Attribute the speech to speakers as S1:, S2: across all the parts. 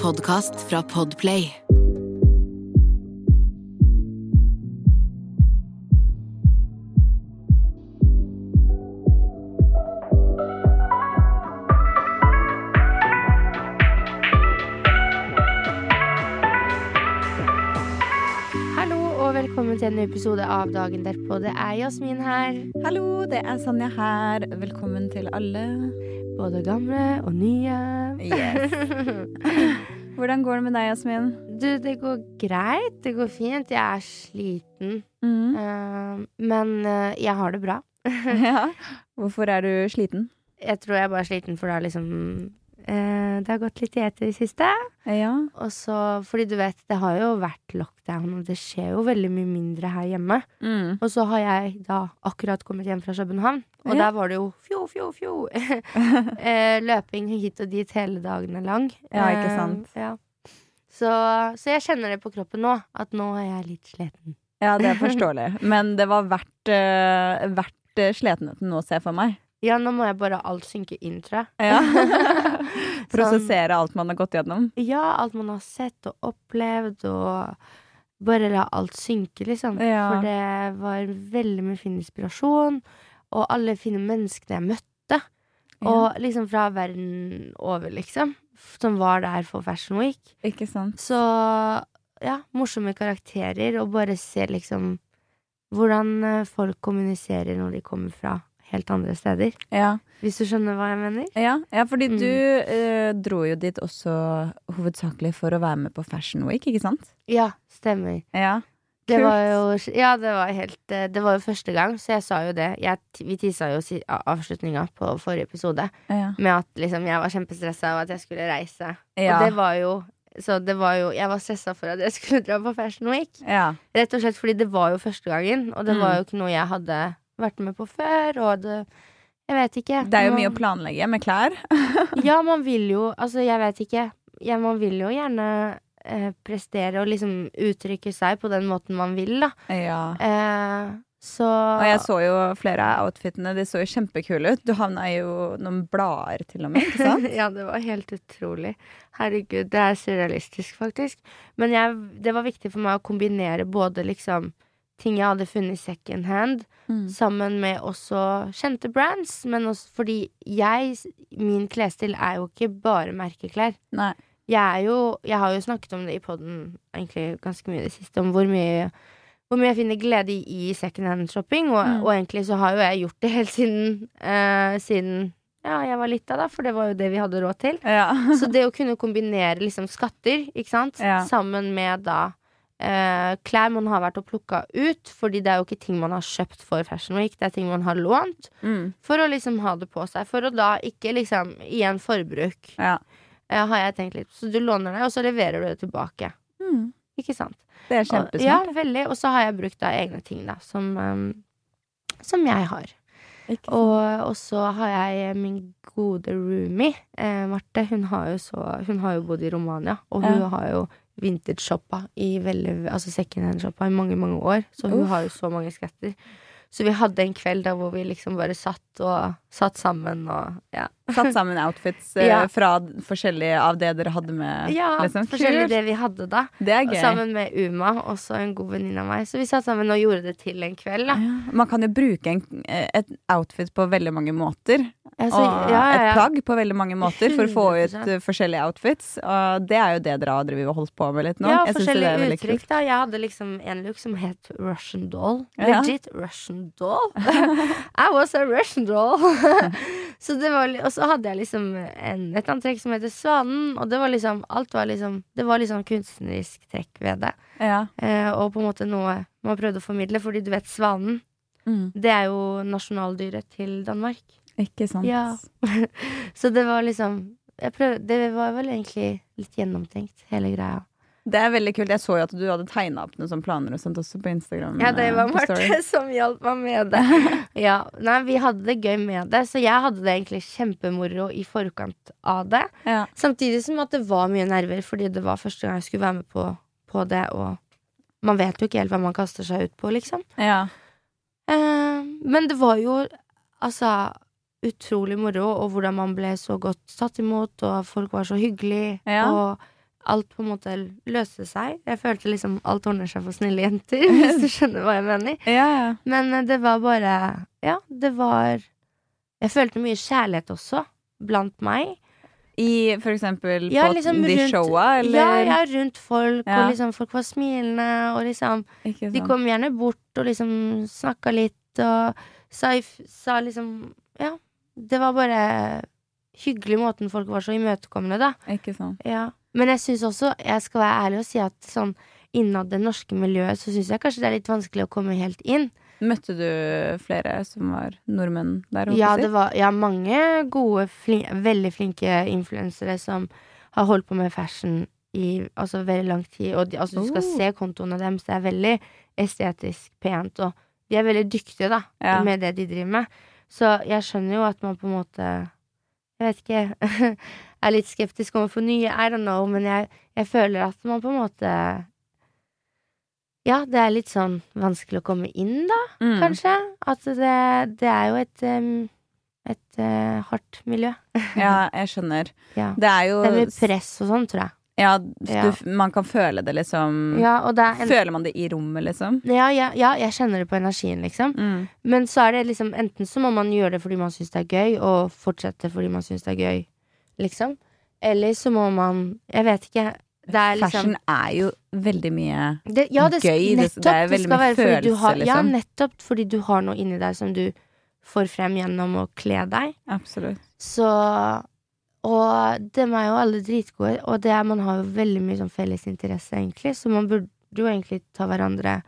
S1: podkast fra Podplay.
S2: Hallo og velkommen til en ny episode av Dagen derpå. Det er Jasmin her.
S3: Hallo, det er Sanja her. Velkommen til alle.
S2: Både gamle og nye.
S3: Yes. Hvordan går det med deg, Jasmin?
S2: Du, det går greit. Det går fint. Jeg er sliten.
S3: Mm.
S2: Uh, men uh, jeg har det bra.
S3: Ja. Hvorfor er du sliten?
S2: Jeg tror jeg er bare sliten for det har liksom uh, Det har gått litt i ett i det siste.
S3: Ja.
S2: Og så, fordi du vet, det har jo vært lockdown, og det skjer jo veldig mye mindre her hjemme.
S3: Mm.
S2: Og så har jeg da akkurat kommet hjem fra København, og
S3: Ja.
S2: der var det jo fjo, fjo, fjo. eh, løping hit og dit hele dagene lang.
S3: Ja, ikke
S2: Eh,
S3: sant?
S2: ja. Så, så jeg kjenner det på kroppen nå, at nå er jeg litt sliten.
S3: Ja, det er forståelig. Men det var verdt, uh, verdt sletenheten nå, ser jeg for meg.
S2: Ja, nå må jeg bare alt synke inn, tror jeg.
S3: Ja.
S2: Sånn,
S3: Prosessere alt man har gått gjennom.
S2: ja, alt man har sett og opplevd, og bare la alt synke, liksom.
S3: Ja.
S2: For det var veldig mye fin inspirasjon, og alle fine menneskene jeg møtte. Og liksom fra verden over, liksom. Som var der for Fashion Week.
S3: Ikke sant?
S2: Så ja, morsomme karakterer, og bare se liksom hvordan eh, folk kommuniserer når de kommer fra helt andre steder.
S3: Ja.
S2: Hvis du skjønner hva jeg mener?
S3: Ja, ja fordi
S2: Mm.
S3: du eh, dro jo dit også hovedsakelig for å være med på Fashion Week, ikke sant?
S2: Ja, stemmer.
S3: Ja.
S2: Det
S3: Kult.
S2: var jo Ja, det var helt eh, Det var jo første gang, så jeg sa jo det. Jeg, vi tisa jo avslutninga på forrige episode
S3: Ja.
S2: med at liksom jeg var kjempestressa av at jeg skulle reise.
S3: Ja.
S2: Og det var jo Så det var jo Jeg var stressa for at jeg skulle dra på Fashion Week.
S3: ja.
S2: Rett og slett fordi det var jo første gangen, og det
S3: Mm.
S2: var jo ikke noe jeg hadde vært med på før, og det Jeg vet ikke.
S3: Det er jo
S2: Man-
S3: mye å planlegge med klær.
S2: Ja, man vil jo Altså, jeg vet ikke. Ja, man vil jo gjerne eh, prestere og liksom uttrykke seg på den måten man vil, da.
S3: Ja.
S2: Eh, så
S3: Og jeg så jo flere av outfitene, de så jo kjempekule ut. Du havna jo noen blader til og med, ikke sant?
S2: ja, det var helt utrolig. Herregud, det er surrealistisk, faktisk. Men jeg, det var viktig for meg å kombinere både liksom ting jeg hadde funnet second hand,
S3: Mm.
S2: sammen med også kjente brands. Men også fordi jeg Min klesstil er jo ikke bare merkeklær.
S3: Nei.
S2: Jeg jo Jeg har jo snakket om det i poden egentlig ganske mye i det siste, om hvor mye hvor mye jeg finner glede i, i second hand-shopping, og,
S3: Mm.
S2: og egentlig så har jo jeg gjort det helt siden uh, Siden ja, jeg var lita, da, for det var jo det vi hadde råd til.
S3: Ja.
S2: Så det å kunne kombinere liksom skatter, ikke sant,
S3: Ja.
S2: sammen med da eh, klær man har vært og plukka ut, fordi det er jo ikke ting man har kjøpt for Fashion Week, det er ting man har lånt,
S3: Mm.
S2: for å liksom ha det på seg. For å da ikke liksom igjen forbruk,
S3: ja.
S2: Eh, har jeg tenkt litt. Så du låner det, og så leverer du det tilbake.
S3: Mm.
S2: Ikke sant?
S3: Det er
S2: Og,
S3: kjempesmart.
S2: ja, veldig. Og så har jeg brukt da egne ting, da, som, um, som jeg har. Og, og så har jeg min gode roomie, eh, Marte. Hun har så Hun har jo bodd i Romania, og hun
S3: Ja.
S2: har jo vintage-shoppa i veldig Altså second hand-shoppa i mange, mange år. Så hun
S3: Uff.
S2: har jo så mange skatter. Så vi hadde en kveld da hvor vi liksom bare satt og satt sammen og ja.
S3: Satt sammen outfits eh,
S2: Ja.
S3: fra forskjellige av det dere hadde med.
S2: Ja,
S3: liksom.
S2: forskjellig det vi hadde da.
S3: Det er
S2: Og
S3: gøy.
S2: Sammen med Uma, også en god venninne av meg. Så vi satt sammen og gjorde det til en kveld, da.
S3: Ja. Man kan jo bruke en, et outfit på veldig mange måter.
S2: Altså,
S3: og
S2: ja, ja,
S3: et plagg på veldig mange måter for å få ut
S2: 100%.
S3: eh, forskjellige outfits. Og det er jo det dere har drevet og holdt på med litt nå.
S2: Ja,
S3: Jeg synes det
S2: forskjellige
S3: er
S2: uttrykk, da. Jeg hadde liksom en look som het Russian doll. Legit Russian doll. I was a Russian doll. så det var, og så hadde jeg liksom en, et antrekk som heter Svanen, og det var liksom Alt var liksom Det var liksom kunstnerisk trekk ved det.
S3: Ja.
S2: Eh, og på en måte noe man prøvde å formidle, fordi du vet, svanen,
S3: Mm.
S2: det er jo nasjonaldyret til Danmark.
S3: Ikke sant.
S2: Ja. så det var liksom prøvde, Det var vel egentlig litt gjennomtenkt, hele greia.
S3: Det er veldig kult. Jeg så jo at du hadde tegna opp noen sånne planer og sånt også på Instagram.
S2: Ja, det
S3: eh,
S2: var Marte som hjalp meg med det. Ja, nei, Vi hadde det gøy med det, så jeg hadde det egentlig kjempemoro i forkant av det.
S3: Ja.
S2: Samtidig som at det var mye nerver, fordi det var første gang jeg skulle være med på, på det, og man vet jo ikke helt hva man kaster seg ut på, liksom.
S3: Ja.
S2: Eh, men det var jo altså utrolig moro, og hvordan man ble så godt tatt imot, og folk var så hyggelige.
S3: Ja.
S2: Og alt på en måte løste seg. Jeg følte liksom alt ordner seg for snille jenter, hvis du skjønner hva jeg mener.
S3: Ja, ja.
S2: Men eh, det var bare Ja, det var Jeg følte mye kjærlighet også, blant meg.
S3: I for eksempel
S2: Ja,
S3: på
S2: liksom
S3: de
S2: rundt-
S3: showa, eller?
S2: Ja, rundt folk, og liksom folk var smilende, og liksom De kom gjerne bort og liksom snakka litt og sa, sa liksom Ja. Det var bare hyggelig måten folk var så imøtekommende, da.
S3: Ikke sant.
S2: Ja. Men jeg syns også, jeg skal være ærlig og si at sånn innad det norske miljøet, så syns jeg kanskje det er litt vanskelig å komme helt inn.
S3: Møtte du flere som var nordmenn der?
S2: Ja, det var ja, mange gode, flin veldig flinke influensere som har holdt på med fashion i altså, veldig lang tid. Og de, altså, du skal
S3: Oh.
S2: se kontoene deres, det er veldig estetisk pent, og de er veldig dyktige, da,
S3: Ja.
S2: med det de driver med. Så jeg skjønner jo at man på en måte Jeg vet ikke Er litt skeptisk overfor nye, I don't know, men jeg, jeg føler at man på en måte Ja, det er litt sånn vanskelig å komme inn, da
S3: Mm.
S2: kanskje. At det, det er jo et, um, et uh, hardt miljø.
S3: Ja, jeg skjønner.
S2: Ja.
S3: Det er jo
S2: Det er mye press og sånn, tror jeg.
S3: Ja,
S2: Ja.
S3: Man kan føle det liksom
S2: Ja, det en,
S3: Føler man det i rommet, liksom?
S2: ja, ja, ja, jeg kjenner det på energien, liksom.
S3: Mm.
S2: Men så er det liksom enten så må man gjøre det fordi man syns det er gøy, og fortsette fordi man syns det er gøy, liksom. Eller så må man Jeg vet ikke. Det er liksom
S3: Fashion er jo veldig mye
S2: det, ja, det,
S3: gøy,
S2: Nettopp.
S3: det er veldig mye følelse,
S2: har, Ja,
S3: liksom.
S2: nettopp fordi du har noe inni deg som du får frem gjennom å kle deg.
S3: Absolutt.
S2: Så Og dem er jo alle dritgode, og det er, man har jo veldig mye sånn felles interesse, egentlig, så man burde jo egentlig ta hverandre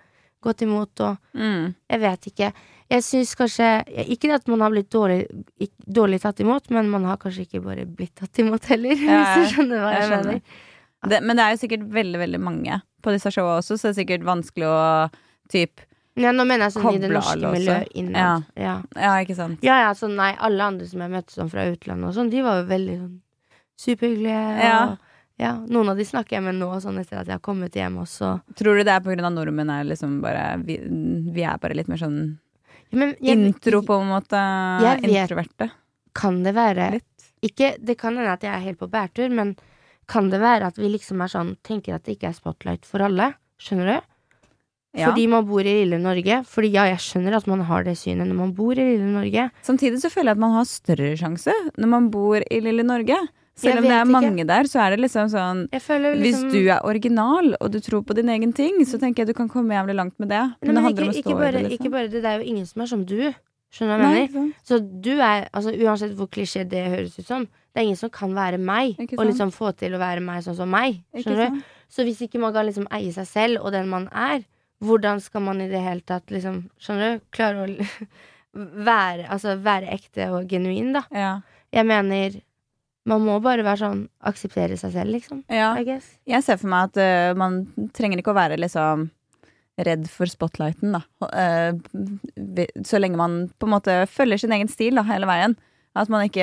S2: godt imot og
S3: Mm.
S2: Jeg vet ikke. Jeg syns kanskje Ikke at man har blitt dårlig, dårlig tatt imot, men man har kanskje ikke bare blitt tatt imot heller,
S3: Ja,
S2: hvis du skjønner hva
S3: jeg
S2: jeg,
S3: skjønner. Det, men det er jo sikkert veldig, veldig mange på disse showa også, så det er sikkert vanskelig å typ
S2: Ja, nå mener jeg sånn i det norske miljøet innad. Ja.
S3: Ja, ikke sant?
S2: Ja, ja, sånn nei, alle andre som jeg møtte sånn fra utlandet og sånn, de var jo veldig sånn superhyggelige.
S3: Ja.
S2: Og, ja, noen av de snakker jeg med nå, sånn etter at jeg har kommet hjem også.
S3: Tror du det er av nordmenn er liksom bare vi, vi er bare litt mer sånn
S2: men jeg-
S3: intro, på en måte?
S2: Jeg vet-
S3: Introverte?
S2: Kan det være ikke, Det kan hende at jeg er helt på bærtur, men kan det være at vi liksom er sånn tenker at det ikke er spotlight for alle? Skjønner du?
S3: Ja.
S2: Fordi man bor i lille Norge. Fordi ja, jeg skjønner at man har det synet når man bor i lille Norge.
S3: Samtidig så føler jeg at man har større sjanse når man bor i lille Norge. Selv om det
S2: er
S3: er
S2: ikke.
S3: mange der, så er det liksom sånn
S2: liksom,
S3: Hvis du er original, og du tror på din egen ting, så tenker jeg du kan komme jævlig langt med det.
S2: Nei,
S3: Men det
S2: ikke, ikke, bare,
S3: det,
S2: ikke
S3: liksom.
S2: bare det, det er jo ingen som er som du. Skjønner du hva jeg mener? Så du er, altså uansett hvor klisjé det høres ut som, det er ingen som kan være meg, og liksom få til å være meg sånn som meg. Skjønner du? Så hvis ikke man kan liksom eie seg selv og den man er, hvordan skal man i det hele tatt liksom, skjønner du, klare å være, altså være ekte og genuin, da.
S3: Ja.
S2: Jeg mener, man må bare være sånn, akseptere seg selv, liksom.
S3: ja. Jeg ser for meg at uh, man trenger ikke å være liksom redd for spotlighten, da. Uh, så lenge man på en måte følger sin egen stil da, hele veien. At man ikke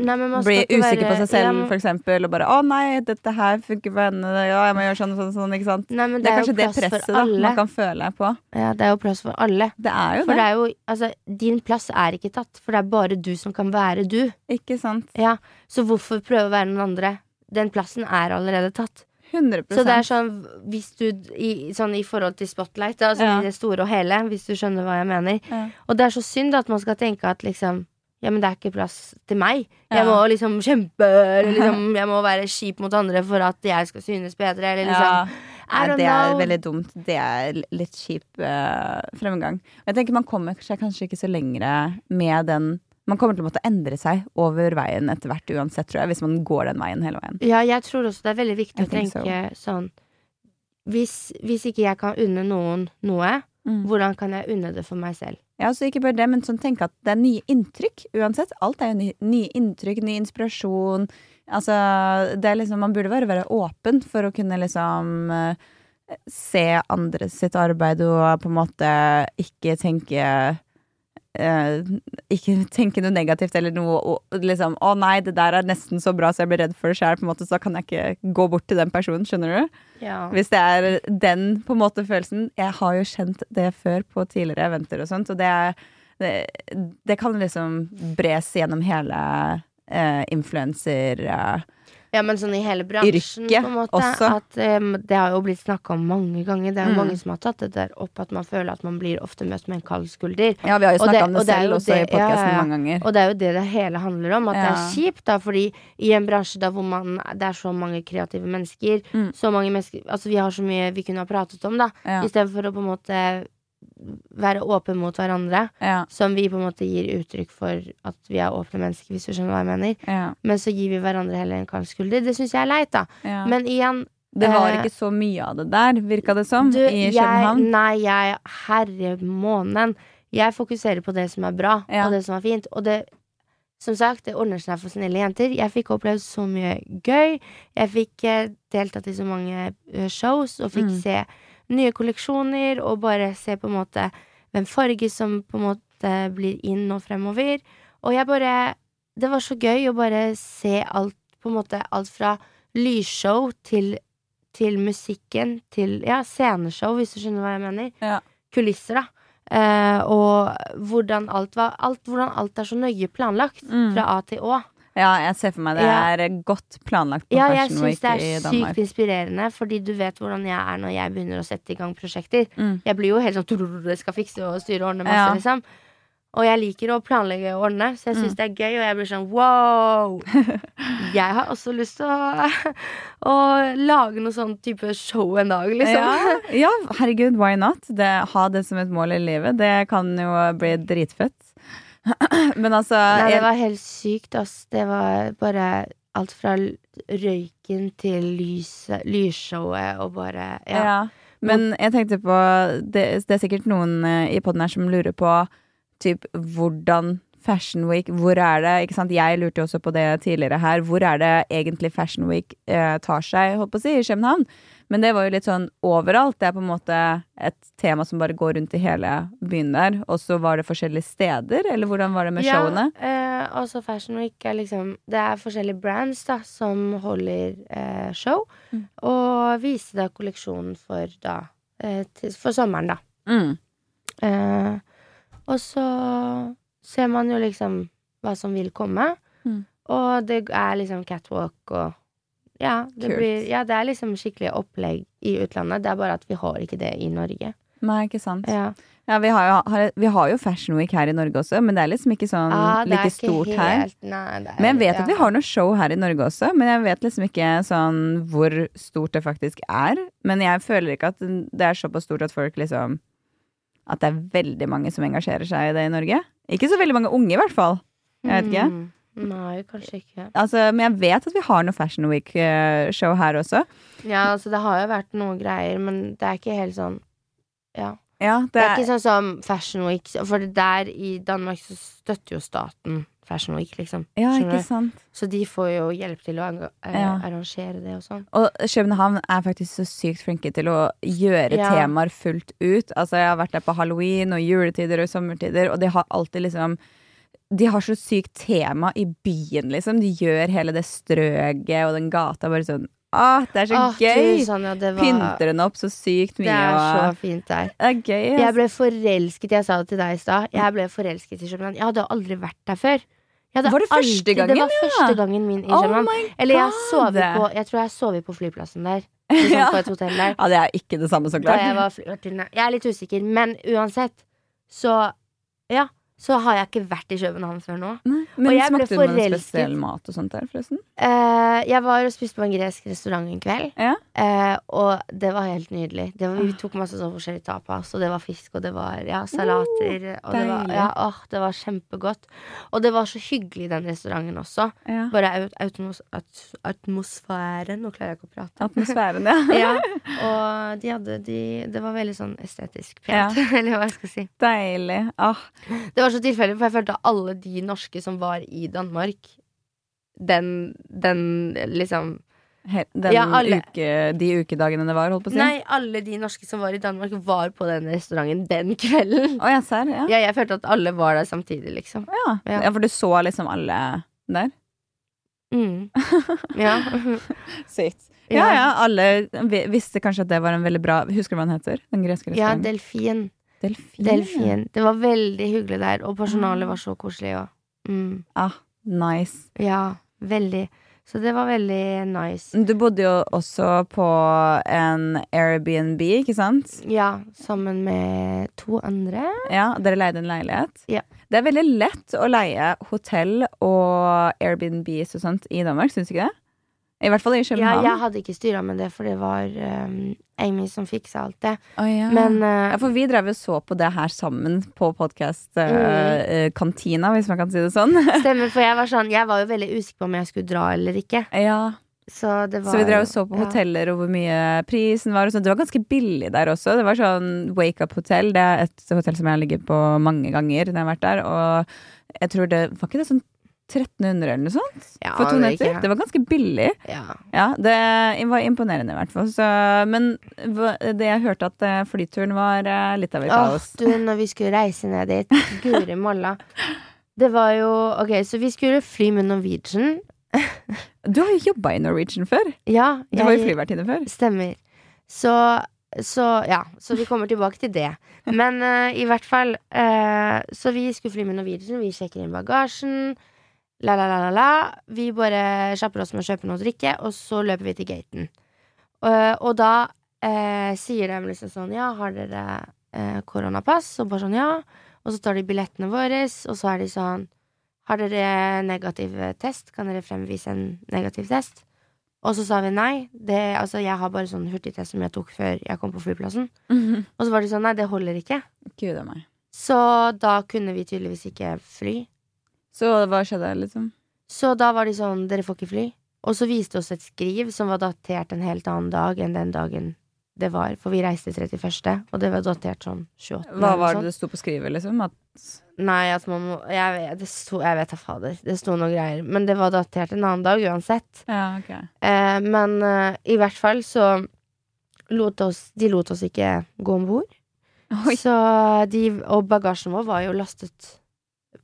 S2: Nei, man
S3: blir
S2: usikker
S3: usikker på seg selv,
S2: Ja,
S3: for eksempel, og bare 'Å nei, dette her funker for henne', ja, jeg må gjøre sånn og sånn, sånn, ikke sant.
S2: Nei, det,
S3: Det er kanskje det presset da, man kan føle på.
S2: Ja, det er jo plass for alle.
S3: Det er jo
S2: For
S3: det.
S2: det er jo, altså, din plass er ikke tatt, for det er bare du som kan være du.
S3: Ikke sant?
S2: Ja, Så hvorfor prøve å være noen andre? Den plassen er allerede tatt.
S3: 100%
S2: Så det er sånn, hvis du i, sånn i forhold til Spotlight, altså
S3: Ja.
S2: i det store og hele, hvis du skjønner hva jeg mener.
S3: Ja.
S2: Og det er så synd at man skal tenke at liksom ja, men det er ikke plass til meg.
S3: Ja.
S2: Jeg må liksom kjempe, eller liksom Jeg må være kjip mot andre for at jeg skal synes bedre, eller liksom
S3: Ja. Nei, det er veldig dumt. Det er litt kjip uh, fremgang. Jeg tenker Man kommer seg kanskje ikke så lengre med den Man kommer til å måtte endre seg over veien etter hvert uansett, tror jeg, hvis man går den veien hele veien.
S2: Ja, jeg tror også det er veldig viktig
S3: I
S2: å
S3: tenke
S2: tenke sånn hvis, hvis ikke jeg kan unne noen noe, hvordan kan jeg unne det for meg selv?
S3: Ja, så ikke bare det, men sånn tenk at det er nye inntrykk uansett. Alt er jo nye, nye inntrykk, ny inspirasjon. Altså, det er liksom Man burde bare være åpen for å kunne liksom eh, se andre sitt arbeid og på en måte ikke tenke ikke tenke noe negativt eller noe og liksom 'Å nei, det der er nesten så bra så jeg blir redd for det sjøl', så da kan jeg ikke gå bort til den personen. Skjønner du?
S2: Ja.
S3: Hvis det er den på en måte følelsen Jeg har jo kjent det før på tidligere eventer og sånt, og det, er, det, det kan liksom bres gjennom hele eh, influenser... Eh,
S2: Ja, men sånn i hele bransjen,
S3: Yrke
S2: på en måte.
S3: også.
S2: At um, det har jo blitt snakka om mange ganger. Det er jo
S3: Mm.
S2: mange som har tatt det der opp, at man føler at man blir ofte møtt med en kald skulder.
S3: Ja, vi har jo snakka om det
S2: og
S3: selv også i
S2: det- ja,
S3: podkasten
S2: ja.
S3: mange ganger.
S2: Og det er jo det det hele handler om. At det er kjipt, da, fordi i en bransje da hvor man Det er så mange kreative mennesker,
S3: Mm.
S2: så mange mennesker Altså, vi har så mye vi kunne ha pratet om, da.
S3: Ja.
S2: Istedenfor å på en måte være åpen mot hverandre.
S3: Ja,
S2: Som vi på en måte gir uttrykk for at vi er åpne mennesker, hvis du skjønner hva jeg mener.
S3: ja,
S2: Men så gir vi hverandre heller en kald skulder. Det syns jeg er leit, da.
S3: ja.
S2: Men igjen
S3: det var
S2: eh,
S3: ikke så mye av det der, virka det som,
S2: du,
S3: i
S2: jeg,
S3: København.
S2: Nei, jeg Herre månen. Jeg fokuserer på det som er bra, og det som er fint. Og det som sagt, det ordner seg for snille jenter. Jeg fikk opplevd så mye gøy. Jeg fikk eh, deltatt i så mange eh, shows og fikk
S3: Mm.
S2: se nye kolleksjoner og bare se på en måte hvem farge som på en måte blir inn og fremover. Og jeg bare Det var så gøy å bare se alt, på en måte alt fra lysshow til, til musikken til ja, sceneshow, hvis du skjønner hva jeg mener.
S3: Ja.
S2: Kulisser, da. Uh, og hvordan alt var alt, Hvordan alt er så nøye planlagt
S3: Mm.
S2: fra A til Å.
S3: Ja, jeg ser for meg det
S2: Ja.
S3: er godt planlagt på
S2: Ja, jeg
S3: Fashion
S2: syns det er sykt inspirerende, fordi du vet hvordan jeg er når jeg begynner å sette i gang prosjekter.
S3: Mm.
S2: Jeg blir jo helt sånn «Trrrr, skal fikse og styre og ordne masse,
S3: Ja.
S2: liksom. Og jeg liker å planlegge og ordne, så jeg syns
S3: Mm.
S2: det er gøy, og jeg blir sånn wow! Jeg har også lyst til å, å lage noe sånn type show en dag, liksom.
S3: Ja, ja, herregud, why not? Det, ha det som et mål i livet. Det kan jo bli dritfett. Men altså
S2: Nei, det var helt sykt, ass. Det var bare alt fra røyken til lysshowet og bare Ja.
S3: ja. Men jeg tenkte på Det, det er sikkert noen eh, i poden her som lurer på typ, hvordan Fashion Week Hvor er det? ikke sant? Jeg lurte jo også på det tidligere her. Hvor er det egentlig Fashion Week eh, tar seg, holdt på å si, i København? Men det var jo litt sånn overalt. Det er på en måte et tema som bare går rundt i hele byen der. Og så var det forskjellige steder, eller hvordan var det med showene?
S2: Ja, eh, også Fashion Week er liksom Det er forskjellige brands da som holder eh, show,
S3: Mm.
S2: og viser da kolleksjonen for da eh, til, For sommeren, da.
S3: Mm.
S2: Eh, og så ser man jo liksom hva som vil komme,
S3: Mm.
S2: og det er liksom catwalk og ja det, blir, ja, det er liksom skikkelig opplegg i utlandet. Det er bare at vi har ikke det i Norge.
S3: Nei, ikke sant.
S2: Ja.
S3: Ja, vi har, jo, har, vi har jo Fashion Week her i Norge også, men det er liksom ikke sånn
S2: Ah,
S3: like
S2: stort
S3: stort her.
S2: Nei, er,
S3: Men jeg vet at vi har noe show her i Norge også, men jeg vet liksom ikke sånn hvor stort det faktisk er. Men jeg føler ikke at det er såpass stort at folk liksom At det er veldig mange som engasjerer seg i det i Norge. Ikke så veldig mange unge, i hvert fall. Jeg vet ikke.
S2: Mm. Nei, kanskje ikke.
S3: Altså, men jeg vet at vi har noe Fashion Week-show her også.
S2: Ja, altså det har jo vært noe greier, men det er ikke helt sånn Ja.
S3: Ja,
S2: Det
S3: det
S2: er
S3: er,
S2: ikke sånn som Fashion Week, for der i Danmark så støtter jo staten Fashion Week, liksom.
S3: ja, ikke sant.
S2: Så de får jo hjelp til å eh, arrangere det og sånn.
S3: Og København er faktisk så sykt flinke til å gjøre
S2: Ja.
S3: temaer fullt ut. Altså, jeg har vært der på halloween og juletider og sommertider, og de har alltid liksom De har så sykt tema i byen, liksom. De gjør hele det strøket og den gata bare sånn Åh, det er så
S2: Åh,
S3: gøy!
S2: du, ja, var
S3: Pynter den opp så sykt mye.
S2: Det er så fint der.
S3: det er gøy.
S2: Jeg ble forelsket, jeg sa det til deg i stad. Jeg ble forelsket i København. Jeg hadde aldri vært der før.
S3: Var det første gangen,
S2: Det var
S3: ja?
S2: første gangen min i København.
S3: Oh
S2: Eller jeg, sovet på, jeg tror jeg sov på flyplassen der. Liksom
S3: Ja.
S2: På et hotell der.
S3: Ja, det er ikke det samme, så klart.
S2: jeg var. Jeg er litt usikker, men uansett så Ja, så har jeg ikke vært i København før nå.
S3: Nei,
S2: Og
S3: Men
S2: jeg ble
S3: smakte du noen spesiell mat og sånt der, forresten?
S2: Uh, jeg var og spiste på en gresk restaurant en kveld,
S3: Ja.
S2: uh, og det var helt nydelig. Det var, vi tok masse sånn forskjellige tapas, og det var fisk, og det var ja, salater. og det var, ja, oh, det var kjempegodt. Og det var så hyggelig i den restauranten også.
S3: ja.
S2: Bare atmos at atmosfæren Nå klarer jeg ikke å prate.
S3: Atmosfæren, ja.
S2: Ja, og de hadde de, Det var veldig sånn estetisk pent, eller hva jeg skal si.
S3: Deilig. Ah,
S2: Det var så tilfeldig, for jeg følte at alle de norske som var i Danmark Den, den liksom
S3: den
S2: Ja, alle.
S3: uke, de ukedagene det var, holdt på å si?
S2: Nei, alle de norske som var i Danmark, var på den restauranten den kvelden.
S3: Å ja, ser, Ja.
S2: Ja, jeg følte at alle var der samtidig, liksom.
S3: Ja.
S2: Ja.
S3: ja, for du så liksom alle der?
S2: Mm. Ja.
S3: Sykt. Ja, ja, alle visste kanskje at det var en veldig bra Husker du hva den heter? Den greske restauranten?
S2: ja, delfin.
S3: Delfin.
S2: Delfin. Det var veldig hyggelig der, og personalet var så koselig òg. Mm.
S3: Ah, nice.
S2: Ja, veldig. Så det var veldig nice.
S3: Du bodde jo også på en Airbnb, ikke sant?
S2: Ja, sammen med to andre.
S3: Ja, Dere leide en leilighet?
S2: Ja.
S3: Det er veldig lett å leie hotell og Airbnbs og sånt i Danmark, syns du ikke det? I hvert fall i
S2: Ja, jeg hadde ikke styra med det, for det var um, Amy som fiksa alt det.
S3: Oh, ja.
S2: Men uh,
S3: ja, for vi drev og så på det her sammen på
S2: Mm.
S3: podkast-kantina, hvis man kan si det sånn.
S2: stemmer, for jeg var sånn Jeg var jo veldig usikker på om jeg skulle dra eller ikke.
S3: ja,
S2: Så det var
S3: Så vi drev og så på hoteller og hvor mye prisen var. Og det var ganske billig der også. Det var sånn Wake Up Hotel. Det er et hotell som jeg har ligget på mange ganger når jeg har vært der. Og jeg tror det var ikke det sånn 1300 eller noe sånt
S2: Ja,
S3: for to
S2: er
S3: netter. Det var ganske billig.
S2: Ja.
S3: Ja, det var imponerende i hvert fall. Så, men det jeg hørte at eh, flyturen var eh, litt av et
S2: Åh,
S3: kaos.
S2: du, når vi skulle reise ned dit, guri malla. Det var jo Ok, så vi skulle fly med Norwegian.
S3: Du har jo jobba i Norwegian før.
S2: Ja,
S3: Du var jo flyvertinne før.
S2: Stemmer. Så, så ja, så vi kommer tilbake til det. Men uh, i hvert fall uh, Så vi skulle fly med Norwegian, vi sjekker inn bagasjen. La, la, la, la, la. Vi bare kjapper oss med å kjøpe noe å drikke, og så løper vi til gaten. Uh, og da uh, sier de liksom sånn Ja, har dere uh, koronapass? Og bare sånn, ja. Og så tar de billettene våre, og så er de sånn Har dere negativ test? Kan dere fremvise en negativ test? Og så sa vi nei. Det, altså, jeg har bare sånn hurtigtest som jeg tok før jeg kom på flyplassen. Og så var de sånn nei, det holder ikke.
S3: Gud.
S2: Så da kunne vi tydeligvis ikke fly.
S3: Så hva skjedde, liksom?
S2: Så da var de sånn dere får ikke fly. Og så viste oss et skriv som var datert en helt annen dag enn den dagen det var. For vi reiste 31., og det var datert sånn 28.
S3: Hva var det det sto på skrivet, liksom? At
S2: Nei, at man må Jeg vet, det sto, jeg vet da fader. Det sto noen greier. Men det var datert en annen dag uansett.
S3: Ja, ok.
S2: Eh, men eh, i hvert fall så lot oss De lot oss ikke gå om bord. Så de Og bagasjen vår var jo lastet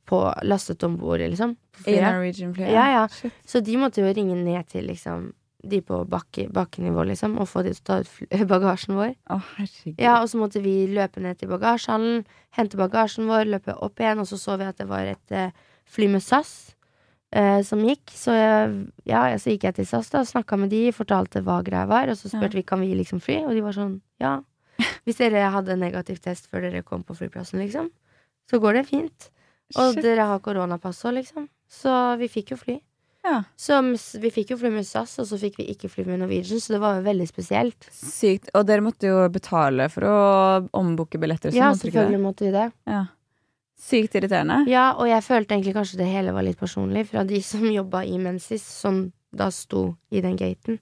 S2: på Lastet om bord, liksom.
S3: I. Norwegian-flyet?
S2: Ja, ja.
S3: Shit.
S2: Så de måtte jo ringe ned til liksom de på bakke, bakkenivå, liksom, og få de til å ta ut bagasjen vår.
S3: Herregud.
S2: Ja, Og så måtte vi løpe ned til bagasjehallen, hente bagasjen vår, løpe opp igjen, og så så vi at det var et eh, fly med SAS eh, som gikk. Så jeg, ja, så gikk jeg til SAS da og snakka med de, fortalte hva greia var, og så spurte vi kan vi liksom fly, og de var sånn ja. Hvis dere hadde negativ test før dere kom på flyplassen, liksom, så går det fint. Og
S3: Shit.
S2: dere har koronapass òg, liksom. Så vi fikk jo fly.
S3: Ja.
S2: Så vi fikk jo fly med SAS, og så fikk vi ikke fly med Norwegian, så det var jo veldig spesielt.
S3: Sykt. Og dere måtte jo betale for å ombooke billetter.
S2: Ja, selvfølgelig måtte vi det.
S3: Ja. Sykt irriterende.
S2: Ja, og jeg følte egentlig kanskje det hele var litt personlig fra de som jobba i Mensis, som da sto i den gaten.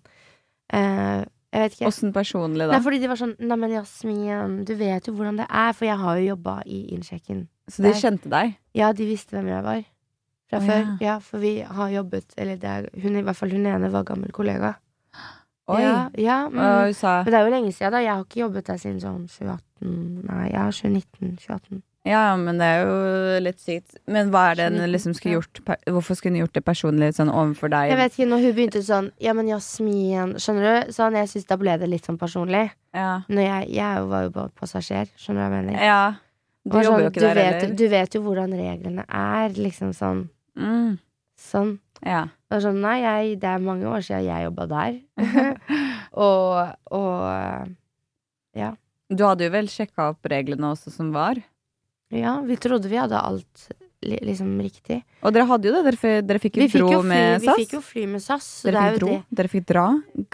S2: Eh, jeg vet ikke.
S3: Åssen personlig, da?
S2: Nei, fordi de var sånn Neimen, Jasmin, du vet jo hvordan det er, for jeg har jo jobba i innsjekken.
S3: Så de kjente deg?
S2: Ja, de visste hvem jeg var fra
S3: oh,
S2: før.
S3: ja.
S2: Ja, for vi har jobbet Eller det er, hun i hvert fall hun ene var gammel kollega.
S3: Oi.
S2: Ja, ja,
S3: men, hun
S2: Men det er jo lenge siden, da. Jeg har ikke jobbet der siden sånn 2018 Nei, ja, 2019. 2018.
S3: Ja, men det er jo litt sykt. Men hva er det hun liksom skulle gjort Hvorfor skulle hun gjort det personlig sånn overfor deg?
S2: Jeg vet ikke, når hun begynte sånn Ja, men Jasmin Skjønner du? Sånn, jeg synes Da ble det litt sånn personlig.
S3: Ja.
S2: Når jeg, jeg var jo bare passasjer. Skjønner du hva jeg mener?
S3: ja. Du jobber
S2: sånn,
S3: jo ikke
S2: du
S3: der
S2: vet,
S3: heller.
S2: Du vet jo hvordan reglene er. Liksom sånn.
S3: Mm.
S2: Sånn.
S3: Ja.
S2: Det sånn, nei, jeg, det er mange år siden jeg jobba der. og, og ja.
S3: Du hadde jo vel sjekka opp reglene også som var?
S2: ja, vi trodde vi hadde alt liksom riktig.
S3: Og dere hadde jo det, dere, dere fikk jo
S2: Vi
S3: dro
S2: jo SAS.
S3: med
S2: vi fikk jo fly med SAS,
S3: Dere
S2: det er
S3: fikk dro?
S2: det.
S3: Dere fikk dra?